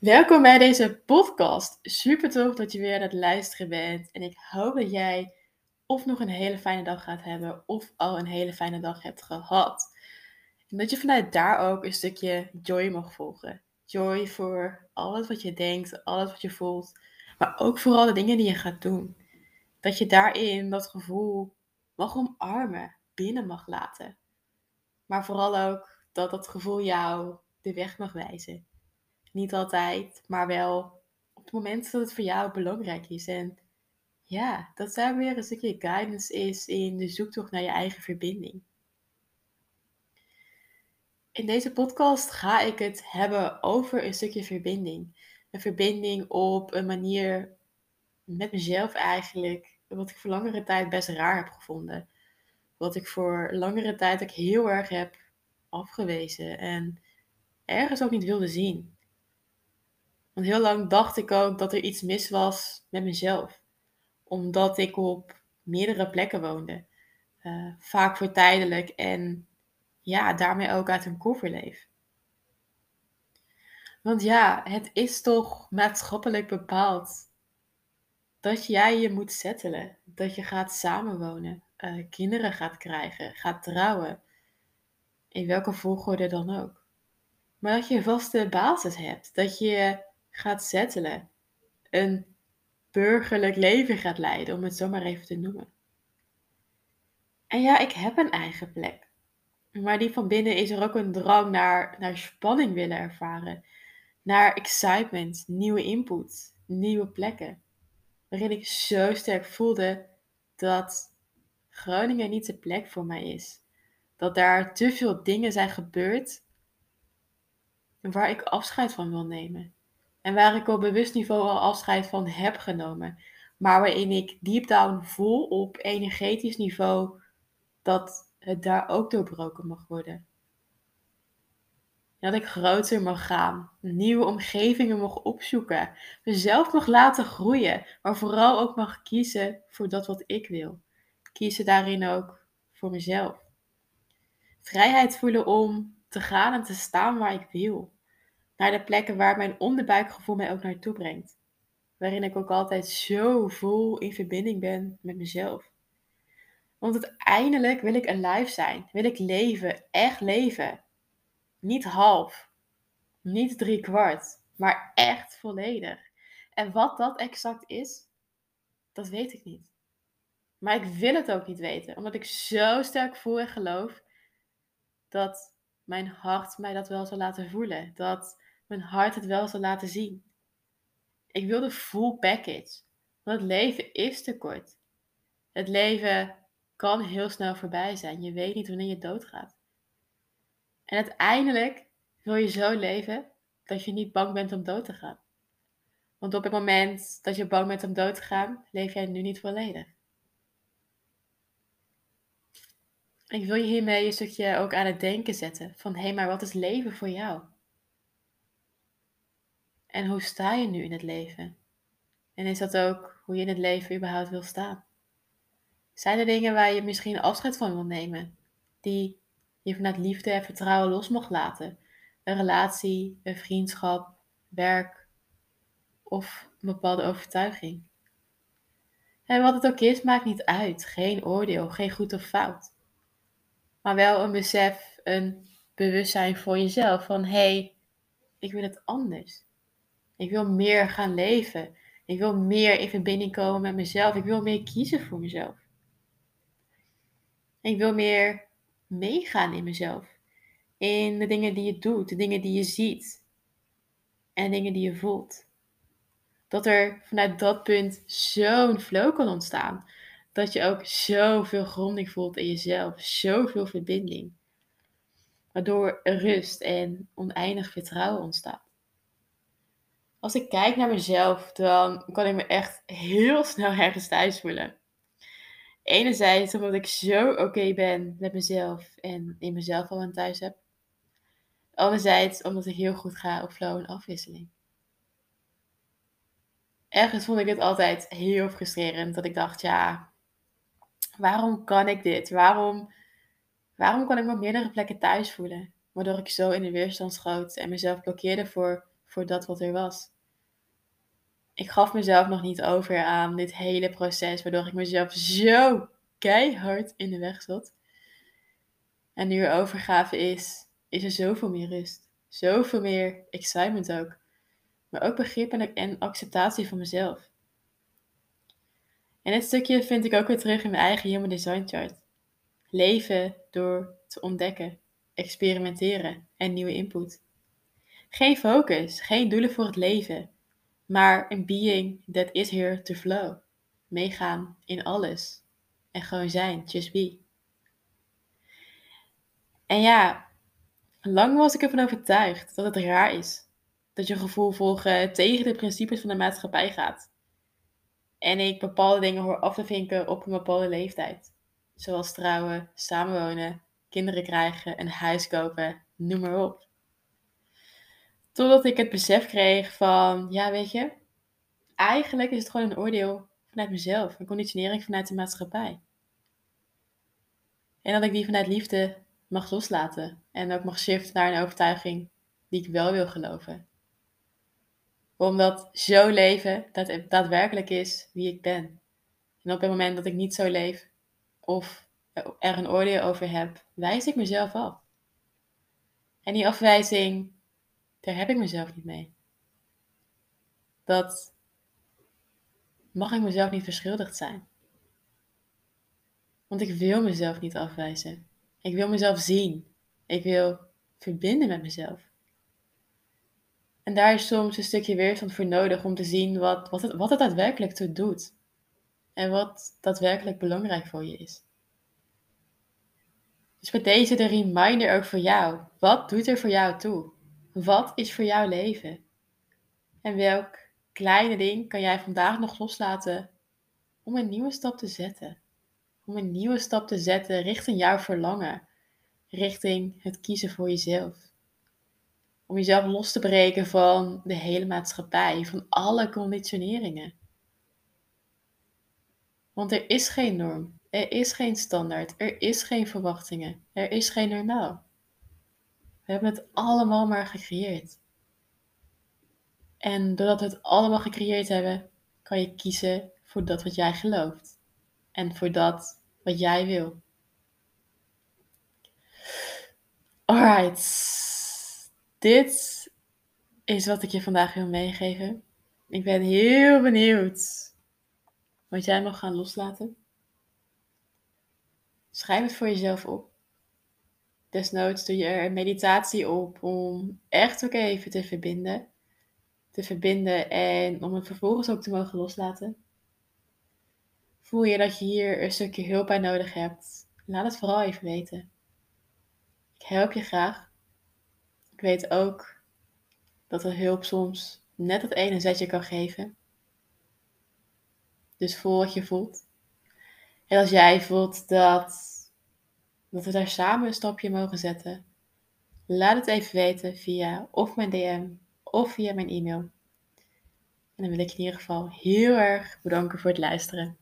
Welkom bij deze podcast. Super tof dat je weer aan het luisteren bent. En ik hoop dat jij of nog een hele fijne dag gaat hebben, of al een hele fijne dag hebt gehad. En dat je vanuit daar ook een stukje joy mag volgen. Joy voor alles wat je denkt, alles wat je voelt, maar ook vooral de dingen die je gaat doen. Dat je daarin dat gevoel mag omarmen, binnen mag laten. Maar vooral ook dat dat gevoel jou de weg mag wijzen. Niet altijd, maar wel op het moment dat het voor jou belangrijk is. En ja, dat daar weer een stukje guidance is in de zoektocht naar je eigen verbinding. In deze podcast ga ik het hebben over een stukje verbinding. Een verbinding op een manier met mezelf eigenlijk, wat ik voor langere tijd best raar heb gevonden. Wat ik voor langere tijd ook heel erg heb afgewezen en ergens ook niet wilde zien. Want heel lang dacht ik ook dat er iets mis was met mezelf. Omdat ik op meerdere plekken woonde. Uh, vaak voor tijdelijk en ja, daarmee ook uit een koffer leef. Want ja, het is toch maatschappelijk bepaald dat jij je moet settelen. Dat je gaat samenwonen, uh, kinderen gaat krijgen, gaat trouwen. In welke volgorde dan ook. Maar dat je een vaste basis hebt. Dat je gaat settelen. Een burgerlijk leven gaat leiden, om het zo maar even te noemen. En ja, ik heb een eigen plek. Maar die van binnen is er ook een drang naar, naar spanning willen ervaren. Naar excitement, nieuwe input, nieuwe plekken. Waarin ik zo sterk voelde dat Groningen niet de plek voor mij is. Dat daar te veel dingen zijn gebeurd waar ik afscheid van wil nemen. En waar ik op bewust niveau al afscheid van heb genomen. Maar waarin ik deep down voel op energetisch niveau dat het daar ook doorbroken mag worden. Dat ik groter mag gaan, nieuwe omgevingen mag opzoeken, mezelf mag laten groeien, maar vooral ook mag kiezen voor dat wat ik wil. Kiezen daarin ook voor mezelf. Vrijheid voelen om te gaan en te staan waar ik wil naar de plekken waar mijn onderbuikgevoel mij ook naartoe brengt. Waarin ik ook altijd zo vol in verbinding ben met mezelf. Want uiteindelijk wil ik een life zijn. Wil ik leven, echt leven. Niet half, niet drie kwart, maar echt volledig. En wat dat exact is, dat weet ik niet. Maar ik wil het ook niet weten, omdat ik zo sterk voel en geloof dat mijn hart mij dat wel zal laten voelen. Dat mijn hart het wel zal laten zien. Ik wil de full package. Want het leven is te kort. Het leven kan heel snel voorbij zijn. Je weet niet wanneer je doodgaat. En uiteindelijk wil je zo leven dat je niet bang bent om dood te gaan. Want op het moment dat je bang bent om dood te gaan, leef jij nu niet volledig. Ik wil je hiermee een stukje ook aan het denken zetten van hé, hey, maar wat is leven voor jou? En hoe sta je nu in het leven? En is dat ook hoe je in het leven überhaupt wil staan? Zijn er dingen waar je misschien afscheid van wil nemen, die je vanuit liefde en vertrouwen los mag laten? Een relatie, een vriendschap, werk of een bepaalde overtuiging. En wat het ook is, maakt niet uit. Geen oordeel, geen goed of fout. Maar wel een besef, een bewustzijn voor jezelf van hé, hey, ik wil het anders. Ik wil meer gaan leven. Ik wil meer in verbinding komen met mezelf. Ik wil meer kiezen voor mezelf. Ik wil meer meegaan in mezelf. In de dingen die je doet, de dingen die je ziet. En dingen die je voelt. Dat er vanuit dat punt zo'n flow kan ontstaan. Dat je ook zoveel gronding voelt in jezelf. Zoveel verbinding. Waardoor rust en oneindig vertrouwen ontstaat. Als ik kijk naar mezelf, dan kan ik me echt heel snel ergens thuis voelen. Enerzijds omdat ik zo oké ben met mezelf en in mezelf al een thuis heb. Anderzijds omdat ik heel goed ga op flow en afwisseling. Ergens vond ik het altijd heel frustrerend dat ik dacht, ja, waarom kan ik dit? Waarom, waarom kan ik me op meerdere plekken thuis voelen? Waardoor ik zo in de weerstand schoot en mezelf blokkeerde voor voor dat wat er was. Ik gaf mezelf nog niet over aan dit hele proces, waardoor ik mezelf zo keihard in de weg zat. En nu er overgave is, is er zoveel meer rust. Zoveel meer excitement ook. Maar ook begrip en acceptatie van mezelf. En dit stukje vind ik ook weer terug in mijn eigen Human Design Chart. Leven door te ontdekken, experimenteren en nieuwe input. Geen focus, geen doelen voor het leven, maar een being that is here to flow. Meegaan in alles. En gewoon zijn, just be. En ja, lang was ik ervan overtuigd dat het raar is dat je gevoel volgen tegen de principes van de maatschappij gaat. En ik bepaalde dingen hoor af te vinken op een bepaalde leeftijd. Zoals trouwen, samenwonen, kinderen krijgen, een huis kopen, noem maar op. Totdat ik het besef kreeg van, ja weet je, eigenlijk is het gewoon een oordeel vanuit mezelf, een conditionering vanuit de maatschappij. En dat ik die vanuit liefde mag loslaten en ook mag shiften naar een overtuiging die ik wel wil geloven. Omdat zo leven dat daadwerkelijk is wie ik ben. En op het moment dat ik niet zo leef of er een oordeel over heb, wijs ik mezelf af. En die afwijzing, daar heb ik mezelf niet mee. Dat mag ik mezelf niet verschuldigd zijn. Want ik wil mezelf niet afwijzen. Ik wil mezelf zien. Ik wil verbinden met mezelf. En daar is soms een stukje weerstand voor nodig om te zien wat, wat, het, wat het daadwerkelijk toe doet. En wat daadwerkelijk belangrijk voor je is. Dus met deze de reminder ook voor jou. Wat doet er voor jou toe? Wat is voor jou leven? En welk kleine ding kan jij vandaag nog loslaten om een nieuwe stap te zetten? Om een nieuwe stap te zetten richting jouw verlangen, richting het kiezen voor jezelf. Om jezelf los te breken van de hele maatschappij, van alle conditioneringen. Want er is geen norm, er is geen standaard, er is geen verwachtingen, er is geen normaal. We hebben het allemaal maar gecreëerd. En doordat we het allemaal gecreëerd hebben, kan je kiezen voor dat wat jij gelooft. En voor dat wat jij wil. Alright. Dit is wat ik je vandaag wil meegeven. Ik ben heel benieuwd wat jij mag gaan loslaten. Schrijf het voor jezelf op. Desnoods doe je er meditatie op om echt ook even te verbinden. Te verbinden en om het vervolgens ook te mogen loslaten. Voel je dat je hier een stukje hulp bij nodig hebt? Laat het vooral even weten. Ik help je graag. Ik weet ook dat er hulp soms net dat ene zetje kan geven. Dus voel wat je voelt. En als jij voelt dat dat we daar samen een stapje mogen zetten. Laat het even weten via of mijn DM of via mijn e-mail. En dan wil ik in ieder geval heel erg bedanken voor het luisteren.